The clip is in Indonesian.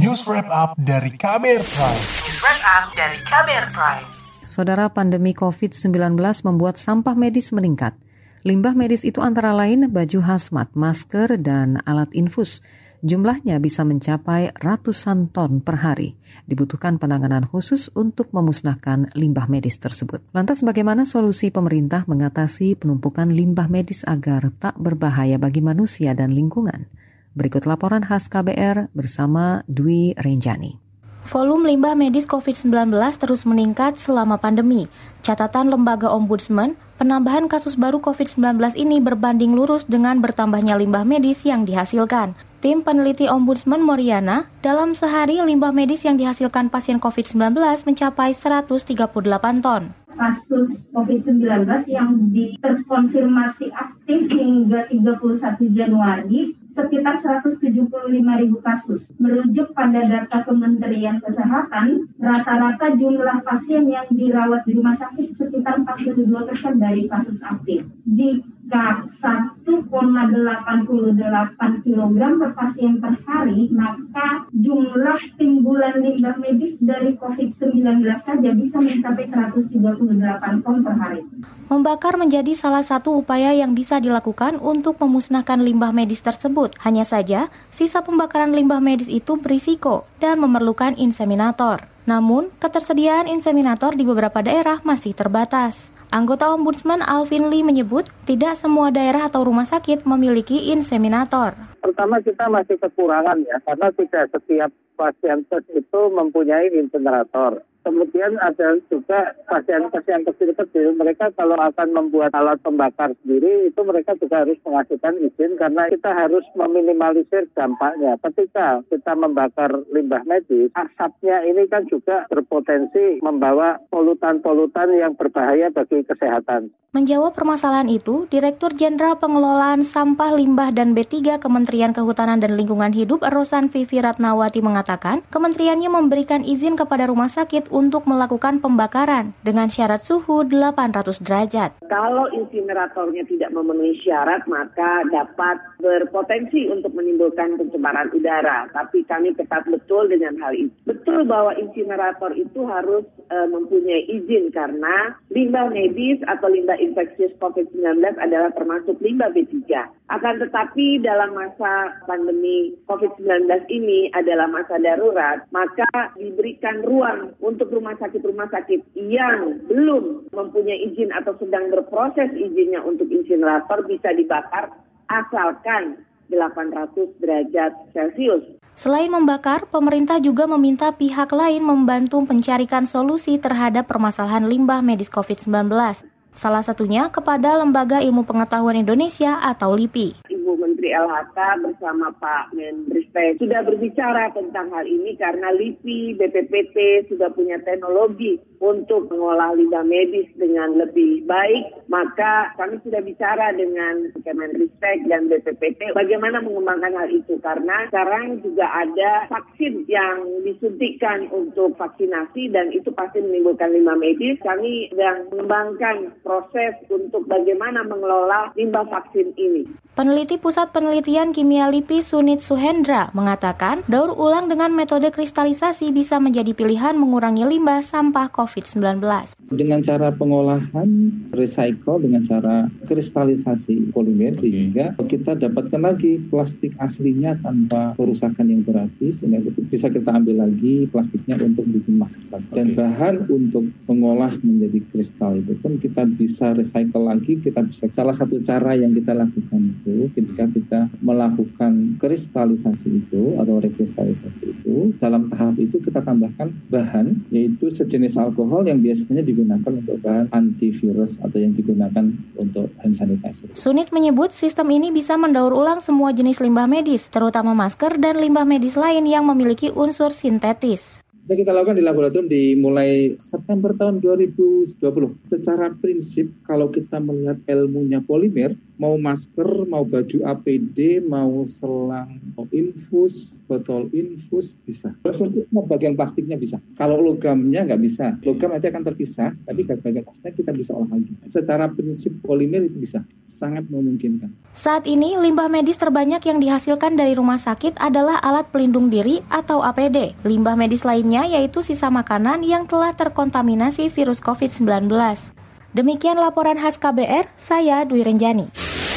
News Wrap Up dari Kamer Prime. News Wrap Up dari Kamer Prime. Saudara pandemi COVID-19 membuat sampah medis meningkat. Limbah medis itu antara lain baju hazmat, masker, dan alat infus. Jumlahnya bisa mencapai ratusan ton per hari. Dibutuhkan penanganan khusus untuk memusnahkan limbah medis tersebut. Lantas bagaimana solusi pemerintah mengatasi penumpukan limbah medis agar tak berbahaya bagi manusia dan lingkungan? Berikut laporan khas KBR bersama Dwi Renjani. Volume limbah medis COVID-19 terus meningkat selama pandemi. Catatan Lembaga Ombudsman, penambahan kasus baru COVID-19 ini berbanding lurus dengan bertambahnya limbah medis yang dihasilkan. Tim peneliti Ombudsman Moriana, dalam sehari limbah medis yang dihasilkan pasien COVID-19 mencapai 138 ton. Kasus COVID-19 yang terkonfirmasi aktif hingga 31 Januari sekitar 175 ribu kasus. Merujuk pada data Kementerian Kesehatan, rata-rata jumlah pasien yang dirawat di rumah sakit sekitar 42 persen dari kasus aktif. Jika 1,88 kg per pasien per hari, maka jumlah timbulan limbah medis dari COVID-19 saja bisa mencapai 138 ton per hari. Membakar menjadi salah satu upaya yang bisa dilakukan untuk memusnahkan limbah medis tersebut. Hanya saja, sisa pembakaran limbah medis itu berisiko dan memerlukan inseminator. Namun, ketersediaan inseminator di beberapa daerah masih terbatas. Anggota Ombudsman Alvin Lee menyebut tidak semua daerah atau rumah sakit memiliki inseminator. Pertama kita masih kekurangan ya, karena tidak setiap pasien itu mempunyai inseminator. Kemudian ada juga pasien-pasien kecil-kecil, mereka kalau akan membuat alat pembakar sendiri, itu mereka juga harus mengajukan izin karena kita harus meminimalisir dampaknya. Ketika kita membakar limbah medis, asapnya ini kan juga berpotensi membawa polutan-polutan yang berbahaya bagi kesehatan. Menjawab permasalahan itu, Direktur Jenderal Pengelolaan Sampah Limbah dan B3 Kementerian Kehutanan dan Lingkungan Hidup Rosan Vivi Ratnawati mengatakan, kementeriannya memberikan izin kepada rumah sakit untuk melakukan pembakaran dengan syarat suhu 800 derajat. Kalau insineratornya tidak memenuhi syarat, maka dapat berpotensi untuk menimbulkan pencemaran udara. Tapi kami tetap betul dengan hal itu. Betul bahwa insinerator itu harus e, mempunyai izin karena limbah medis atau limbah infeksius COVID-19 adalah termasuk limbah B3. Akan tetapi dalam masa pandemi COVID-19 ini adalah masa darurat, maka diberikan ruang untuk rumah sakit-rumah sakit yang belum mempunyai izin atau sedang berproses izinnya untuk insinerator bisa dibakar asalkan 800 derajat Celcius. Selain membakar, pemerintah juga meminta pihak lain membantu mencarikan solusi terhadap permasalahan limbah medis COVID-19. Salah satunya kepada Lembaga Ilmu Pengetahuan Indonesia atau LIPI. Menteri LHK bersama Pak Menristek sudah berbicara tentang hal ini karena LIPI, BPPT sudah punya teknologi untuk mengolah limbah medis dengan lebih baik. Maka kami sudah bicara dengan Kemenristek dan BPPT bagaimana mengembangkan hal itu karena sekarang juga ada vaksin yang disuntikan untuk vaksinasi dan itu pasti menimbulkan limbah medis. Kami sedang mengembangkan proses untuk bagaimana mengelola limbah vaksin ini. Peneliti Pusat Penelitian Kimia LIPI Sunit Suhendra mengatakan daur ulang dengan metode kristalisasi bisa menjadi pilihan mengurangi limbah sampah COVID-19. Dengan cara pengolahan recycle dengan cara kristalisasi polimer sehingga kita dapatkan lagi plastik aslinya tanpa kerusakan yang berarti sehingga bisa kita ambil lagi plastiknya untuk bikin masker. Dan bahan untuk mengolah menjadi kristal itu pun kita bisa recycle lagi kita bisa salah satu cara yang kita lakukan itu itu ketika kita melakukan kristalisasi itu atau rekristalisasi itu dalam tahap itu kita tambahkan bahan yaitu sejenis alkohol yang biasanya digunakan untuk bahan antivirus atau yang digunakan untuk hand sanitizer. Sunit menyebut sistem ini bisa mendaur ulang semua jenis limbah medis, terutama masker dan limbah medis lain yang memiliki unsur sintetis kita lakukan di laboratorium dimulai September tahun 2020. Secara prinsip kalau kita melihat ilmunya polimer, mau masker, mau baju APD, mau selang, infus, botol infus bisa. Bentuknya bagian plastiknya bisa. Kalau logamnya nggak bisa. Logam nanti akan terpisah, tapi bagian plastiknya kita bisa olah lagi. Secara prinsip polimer itu bisa, sangat memungkinkan. Saat ini, limbah medis terbanyak yang dihasilkan dari rumah sakit adalah alat pelindung diri atau APD. Limbah medis lainnya yaitu sisa makanan yang telah terkontaminasi virus COVID-19. Demikian laporan khas KBR, saya Dwi Renjani.